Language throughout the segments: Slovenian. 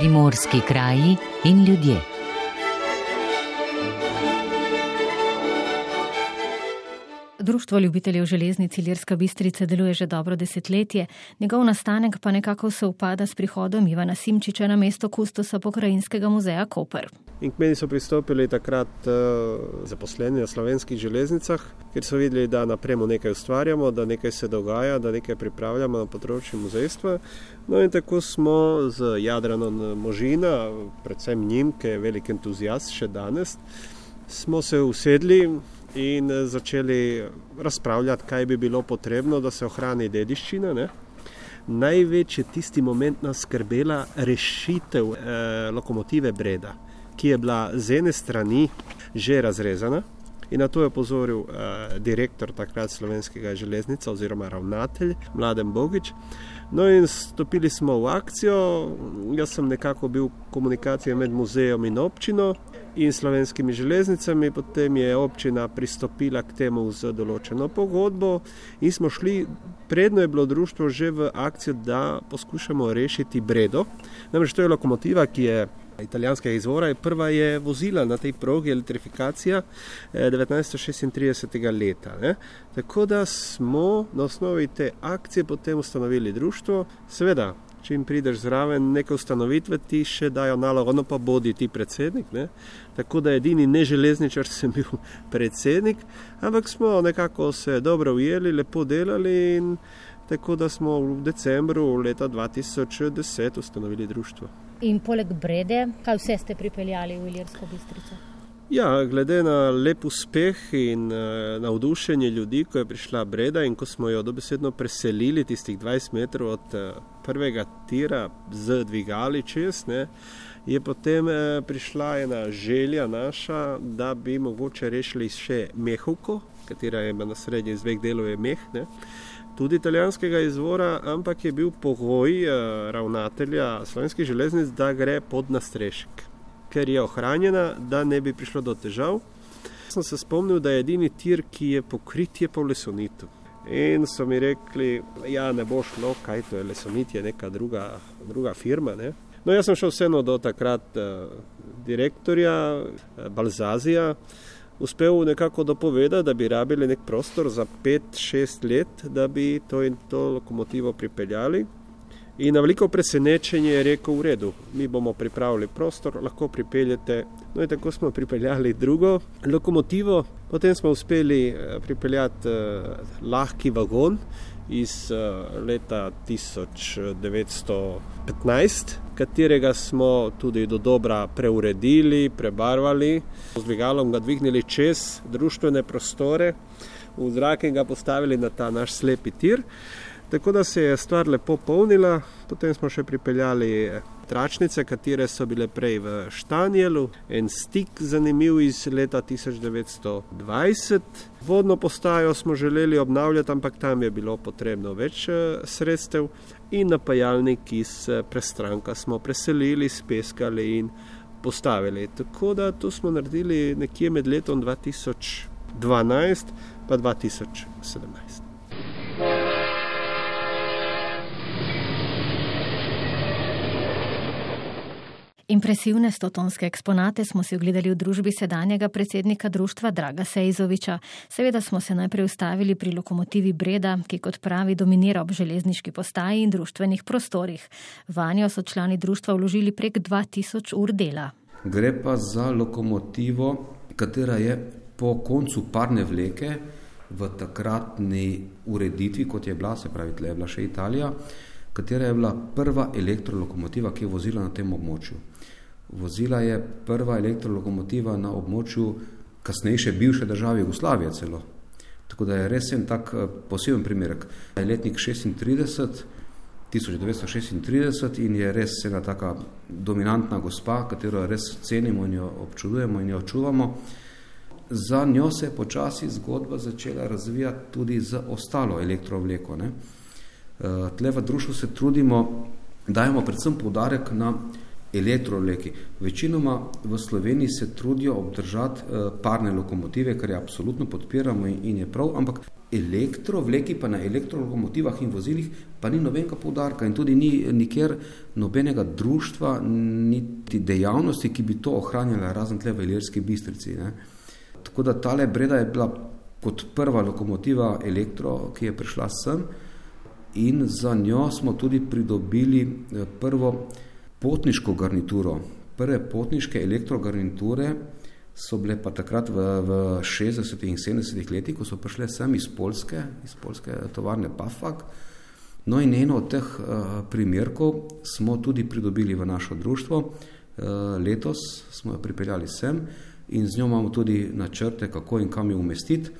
primorski kraji in ljudje. Društvo ljubiteljev železnic Ilirska Bistrica deluje že dobro desetletje, njegov nastanek pa nekako se upada s prihodom Ivana Simčiča na mesto kustosa pokrajinskega muzeja Koper. In k meni so pristopili takrat uh, zaposleni na slovenskih železnicah, ker so videli, da napremo nekaj ustvarjamo, da nekaj se dogaja, da nekaj pripravljamo na področju muzejstva. No in tako smo z Jadranom Možina, predvsem njim, ki je velik entuzijast še danes, smo se usedli in eh, začeli razpravljati, kaj bi bilo potrebno, da se ohrani dediščina. Ne? Največ je tisti moment nas skrbela rešitev eh, lokomotive Breda, ki je bila z ene strani že razrezana. In na to je opozoril eh, direktor takrat slovenskega železnica oziroma ravnatelj Mladen Bogič. No in stopili smo v akcijo, jaz sem nekako bil v komunikaciji med muzejem in občino, in slovenskimi železnicami, potem je občina pristopila k temu z določeno pogodbo in smo šli, predno je bilo društvo že v akcijo, da poskušamo rešiti Bredo. Namreč to je lokomotiva, ki je italijanskega izvora, je prva je vozila na tej progi elektrifikacija 1936. Eh, leta. Ne? Tako da smo na osnovi te akcije potem ustanovili društvo, seveda če jim prideš zraven neke ustanovitve, ti še dajo nalogo, no pa bodi ti predsednik. Ne? Tako da edini neželezničar sem bil predsednik, ampak smo nekako se dobro ujeli, lepo delali tako da smo v decembru leta 2010 ustanovili društvo. In poleg Brede, kaj vse ste pripeljali v Iljersko bistrico? Ja, glede na lep uspeh in uh, navdušenje ljudi, ko je prišla Breda in ko smo jo dobesedno preselili tistih 20 metrov od uh, prvega tira z dvigali čez, ne, je potem uh, prišla ena želja naša, da bi mogoče rešili še Mehovko, katera je na srednji iz dveh delov je Meh. Ne, Tudi italijanskega izvora, ampak je bil pogoj uh, ravnatelja slovenskih železnic, da gre pod nastrešek ker je ohranjena, da ne bi prišlo do težav. Sem se spomnil, da je edini tir, ki je pokrit, je v lesonitu. In so mi rekli, da ja, ne bo šlo, kaj to je lesonit, je neka druga, druga firma. Ne? No, jaz sem šel vseeno do takrat uh, direktorja uh, Balzazija. Uspel nekako dopovedati, da bi rabili nek prostor za 5-6 let, da bi to in to lokomotivo pripeljali. In na veliko presenečenje je rekel: V redu, mi bomo pripravili prostor, lahko pripeljete. No, in tako smo pripeljali drugo lokomotivo, potem smo uspeli eh, pripeljati uh, lahki vagon iz uh, leta 1915, katerega smo tudi do dobra preuredili, prebarvali, z dvigalom ga dvignili čez družbene prostore, v zrak in ga postavili na ta naš slepi tir. Tako da se je stvar lepo polnila, potem smo še pripeljali tračnice, katere so bile prej v Štanjelu, en stik zanimiv iz leta 1920. Vodno postajo smo želeli obnavljati, ampak tam je bilo potrebno več eh, sredstev in napajalnik iz eh, prestranka smo preselili, speskali in postavili. Tako da to smo naredili nekje med letom 2012 in 2017. Impresivne stotonske eksponate smo si ogledali v družbi sedanjega predsednika društva Draga Sejzoviča. Seveda smo se najprej ustavili pri lokomotivi Breda, ki kot pravi dominira ob železniški postaji in društvenih prostorih. Vanjo so člani društva vložili prek 2000 ur dela. Gre pa za lokomotivo, katera je po koncu parne vleke v takratni ureditvi, kot je bila, se pravi, tle je bila še Italija, katera je bila prva elektrolokomotiva, ki je vozila na tem območju. Vozila je prva elektrolokomotiva na območju kasnejše bivše države Jugoslavije celo. Tako da je res en tak eh, poseben primerek. Je letnik 36, 1936 in je res ena taka dominantna gospa, katero res cenimo in jo občudujemo in jo čuvamo. Za njo se je počasi zgodba začela razvijati tudi z ostalo elektrovleko. Ne? Eh, tle v društvu se trudimo, dajemo predvsem poudarek na elektrovleki. Večinoma v Sloveniji se trudijo obdržati eh, parne lokomotive, kar je absolutno podpiramo in je prav, ampak elektrovleki, pa na elektrolokomotivah in vozilih, pa ni nobenega poudarka in tudi ni nikjer nobenega društva, niti dejavnosti, ki bi to ohranjala, razen tle v Ilirski bistrici. Ne. Tako da tale breda je bila kot prva lokomotiva elektro, ki je prišla sem in za njo smo tudi pridobili eh, prvo potniško garnituro. Prve potniške elektrogarniture so bile pa takrat v, v 60. in 70. letih, ko so prišle sem iz Polske, iz Polske tovarne Pafak. No in eno od teh uh, primerkov smo tudi pridobili v našo društvo. Uh, letos smo jo pripeljali sem in z njo imamo tudi načrte, kako in kam jo umestiti.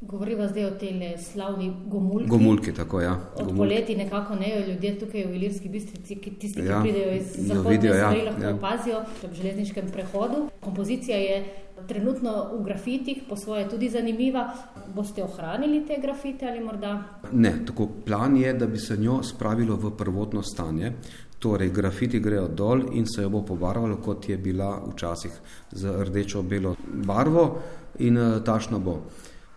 Govorimo zdaj o tej slavni gomulki. Gomulki, tako ja. Od poleti nekako ne jo ljudje tukaj v Ilirski bistrici, ki tisti, ki ja, pridejo iz zahodne ja, stvari, lahko ja. opazijo v železniškem prehodu. Kompozicija je trenutno v grafitih, po svoje tudi zanimiva. Boste ohranili te grafite ali morda? Ne, tako plan je, da bi se njo spravilo v prvotno stanje. Torej, grafiti grejo dol in se jo bo pobarvalo, kot je bila včasih z rdečo-belo barvo in eh, tašno bo.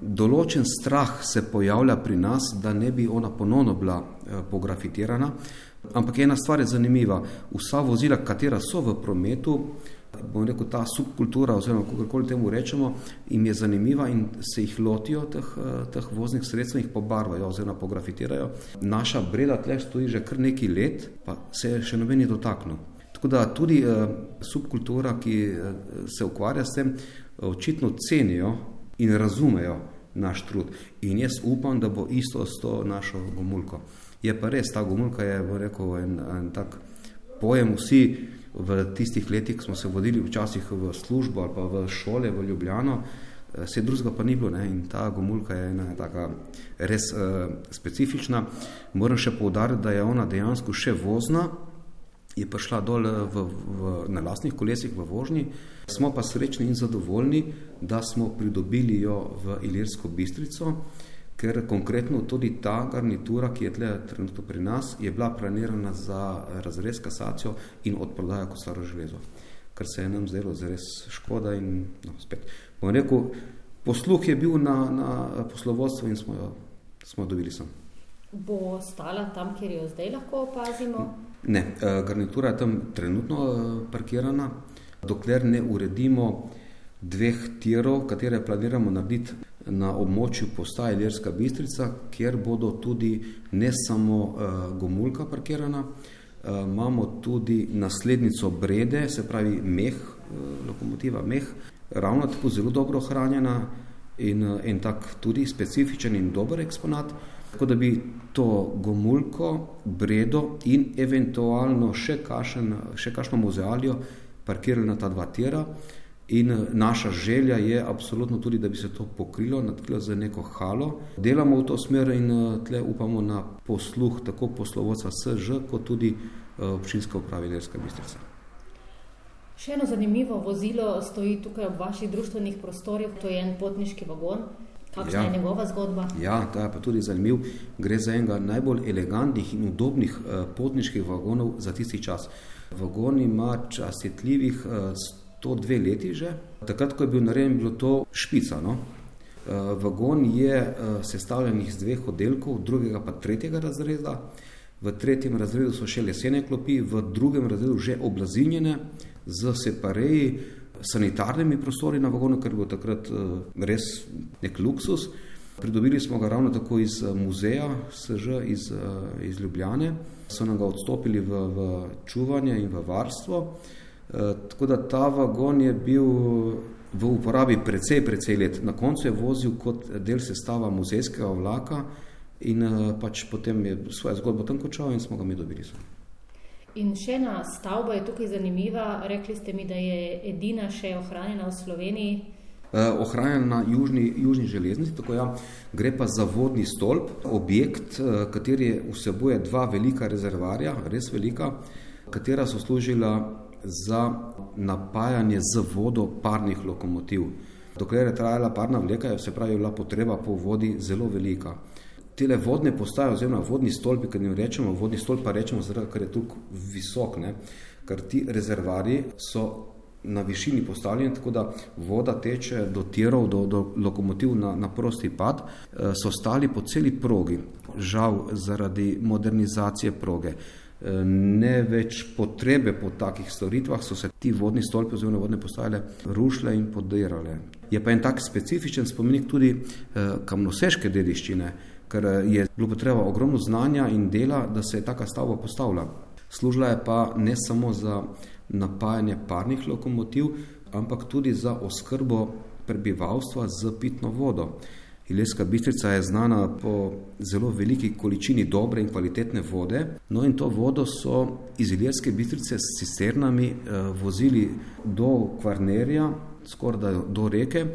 Določen strah se pojavlja pri nas, da ne bi ona ponovno bila eh, pografitirana, ampak ena stvar je zanimiva. Vsa vozila, katera so v prometu, bom rekel, ta subkultura, oziroma kako temu rečemo, jim je zanimiva in se jih lotijo teh, eh, teh voznih sredstev in jih pobarvajo oziroma pografitirajo. Naša breda tle stoji že kar nekaj let, pa se je še noben dotaknil. Tako da tudi eh, subkultura, ki eh, se ukvarja s tem, očitno cenijo in razumejo naš trud. In jaz upam, da bo isto s to našo gomulko. Je pa res, ta gomulka je rekel, en, en tak pojem. Vsi v tistih letih smo se vodili včasih v službo ali pa v šole v Ljubljano, vse drugega pa ni bilo. Ne? In ta gomulka je ena taka res uh, specifična. Moram še poudariti, da je ona dejansko še vozna, je prišla dol v, v, na lastnih kolesih v vožnji. Smo pa srečni in zadovoljni, da smo pridobili jo v Ilirsko bistrico, ker konkretno tudi ta garnitura, ki je tle trenutno pri nas, je bila planirana za razrez kasacijo in odprodajo kot staro železo, kar se je nam zdelo zares škoda in no, spet. Bom rekel, posluh je bil na, na poslovodstvo in smo jo smo dobili sem. Bo stala tam, kjer jo zdaj lahko opazimo? Ne, eh, garnitura je tam trenutno eh, parkirana, dokler ne uredimo dveh tirov, katere planiramo narediti na območju postaje Ljerska bistrica, kjer bodo tudi ne samo uh, gomulka parkirana, uh, imamo tudi naslednico brede, se pravi meh, uh, lokomotiva meh, ravno tako zelo dobro ohranjena in en tak tudi specifičen in dober eksponat, tako da bi to gomulko, bredo in eventualno še, kašen, še kašno muzealijo parkirali na ta dva tira. In naša želja je absolutno tudi, da bi se to pokrilo, nadkrilo za neko halo. Delamo v to smer in tle upamo na posluh tako poslovodca SŽ, kot tudi občinske uprave Ljerska bistrica. Še eno zanimivo vozilo stoji tukaj ob vaših društvenih prostorih, to je en potniški vagon. Kakšna ja. je njegova zgodba? Ja, ta je pa tudi zanimiv. Gre za enega najbolj elegantnih in udobnih potniških vagonov za tisti čas. Vagon ima častitljivih 102 leti že. Takrat, ko je bil narejen, bilo to špica. No? Eh, vagon je eh, sestavljen iz dveh oddelkov, drugega pa tretjega razreda. V tretjem razredu so še lesene klopi, v drugem razredu že oblazinjene z separeji, sanitarnimi prostori na vagonu, ker je bil takrat eh, res nek luksus. Pridobili smo ga ravno tako iz muzeja, SŽ iz, iz Ljubljane, so nam ga odstopili v, v čuvanje in v varstvo. Eh, tako da ta vagon je bil v uporabi precej, precej let. Na koncu je vozil kot del sestava muzejskega vlaka in eh, pač potem je svojo zgodbo tam končal in smo ga mi dobili. In še ena stavba je tukaj zanimiva. Rekli ste mi, da je edina še ohranjena v Sloveniji. Eh, ohranjena na južni, južni železnici, tako ja, gre pa za vodni stolp, objekt, kateri vsebuje dva velika rezervarja, res velika, katera so služila za napajanje z vodo parnih lokomotiv. Dokler je trajala parna vleka, se pravi, bila potreba po vodi zelo velika. Tele vodne postaje, oziroma vodni stolpi, ki jim rečemo, vodni stolp pa rečemo, zaradi, ker je tukaj visok, ne? ker ti rezervari so na višini postavljeni, tako da voda teče do tirov, do, do lokomotiv na, na prosti pad, eh, so stali po celi progi. Žal zaradi modernizacije proge, eh, ne več potrebe po takih storitvah, so se ti vodni stolpi oziroma vodne postavile rušile in podirale. Je pa en tak specifičen spomenik tudi eh, kamnoseške dediščine, ker je bilo potreba ogromno znanja in dela, da se je taka stavba postavila. Služila je pa ne samo za napajanje parnih lokomotiv, ampak tudi za oskrbo prebivalstva z pitno vodo. Ilirska bistrica je znana po zelo veliki količini dobre in kvalitetne vode, no in to vodo so iz Ilirske bistrice s cisternami eh, vozili do Kvarnerja, skoraj do reke,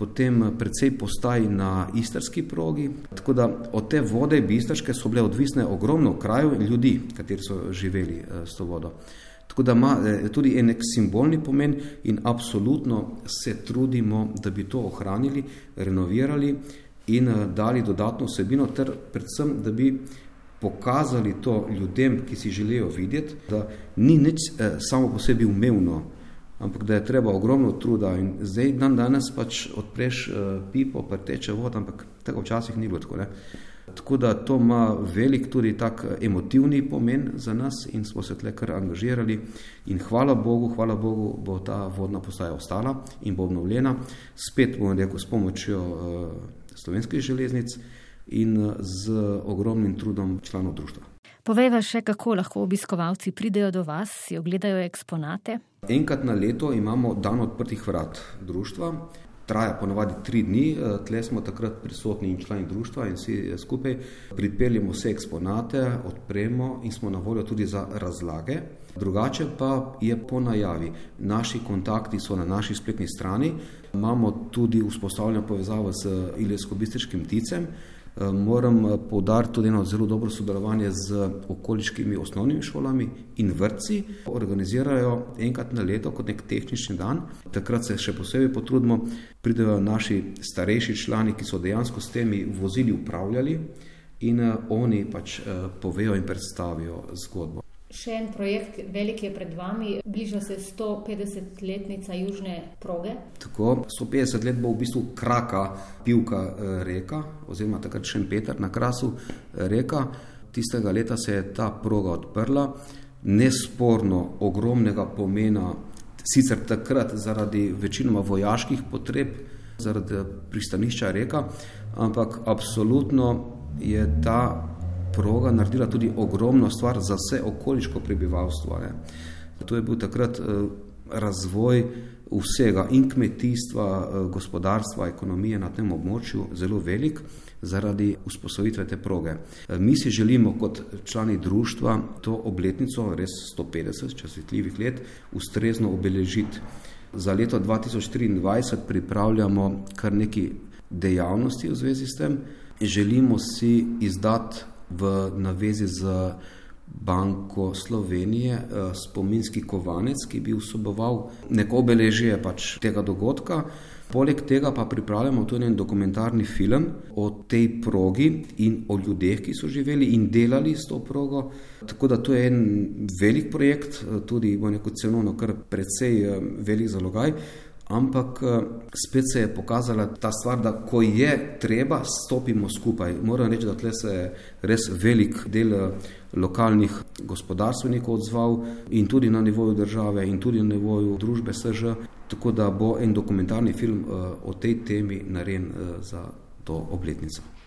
potem precej postaj na istrski progi. Tako da od te vode bistrške so bile odvisne ogromno kraju in ljudi, kateri so živeli eh, s to vodo. Tako da ima eh, tudi en simbolni pomen in absolutno se trudimo, da bi to ohranili, renovirali in eh, dali dodatno vsebino, ter predvsem, da bi pokazali to ljudem, ki si želijo videti, da ni nič eh, samo po sebi umevno, ampak da je treba ogromno truda in zdaj dan danes pač odpreš pipo, pa teče vod, ampak tega včasih ni bilo tako. Ne? Tako da to ima velik tudi tak emotivni pomen za nas in smo se tle kar angažirali in hvala Bogu, hvala Bogu bo ta vodna postaja ostala in bo obnovljena, spet bomo rekel s pomočjo uh, slovenskih železnic in uh, z ogromnim trudom članov društva. Povejva še, kako lahko obiskovalci pridejo do vas, si ogledajo eksponate. Enkrat na leto imamo dan odprtih vrat društva traja ponovadi tri dni, eh, tle smo takrat prisotni in člani društva in vsi eh, skupaj pripeljemo vse eksponate, odpremo in smo na voljo tudi za razlage. Drugače pa je po najavi. Naši kontakti so na naši spletni strani, imamo tudi vzpostavljeno povezavo z Iljesko-Bistriškim ticem, moram eh, povdariti tudi eno zelo dobro sodelovanje z okoliškimi osnovnimi šolami in vrtci. Organizirajo enkrat na leto kot nek tehnični dan. Takrat se še posebej potrudimo, pridejo naši starejši člani, ki so dejansko s temi vozili upravljali in eh, oni pač povejo in predstavijo zgodbo. Še en projekt, velik je pred vami, bliža se 150-letnica južne proge. Tako, 150 let bo v bistvu kraka, pivka eh, reka, oziroma takrat še en Peter na krasu eh, reka. Tistega leta se je ta proga odprla, nesporno ogromnega pomena, sicer takrat zaradi večinoma vojaških potreb, zaradi pristanišča reka, ampak absolutno je ta proga naredila tudi ogromno stvar za vse okoliško prebivalstvo. Ne. To je bil takrat eh, razvoj vsega in kmetijstva, eh, gospodarstva, ekonomije na tem območju zelo velik zaradi vzpostavitve te proge. Eh, mi si želimo kot člani društva to obletnico, res 150 časvetljivih let, ustrezno obeležiti. Za leto 2023 pripravljamo kar neki dejavnosti v zvezi s tem. Želimo si izdati v navezi z Banko Slovenije, eh, spominski kovanec, ki bi vseboval neko obeležje pač tega dogodka. Poleg tega pa pripravljamo tudi en dokumentarni film o tej progi in o ljudeh, ki so živeli in delali s to progo. Tako da to je en velik projekt, eh, tudi bo neko cenovno kar precej eh, velik zalogaj ampak eh, spet se je pokazala ta stvar, da ko je treba, stopimo skupaj. Moram reči, da tle se je res velik del eh, lokalnih gospodarstvenikov odzval in tudi na nivoju države in tudi na nivoju družbe SŽ, tako da bo en dokumentarni film eh, o tej temi narejen za to obletnico.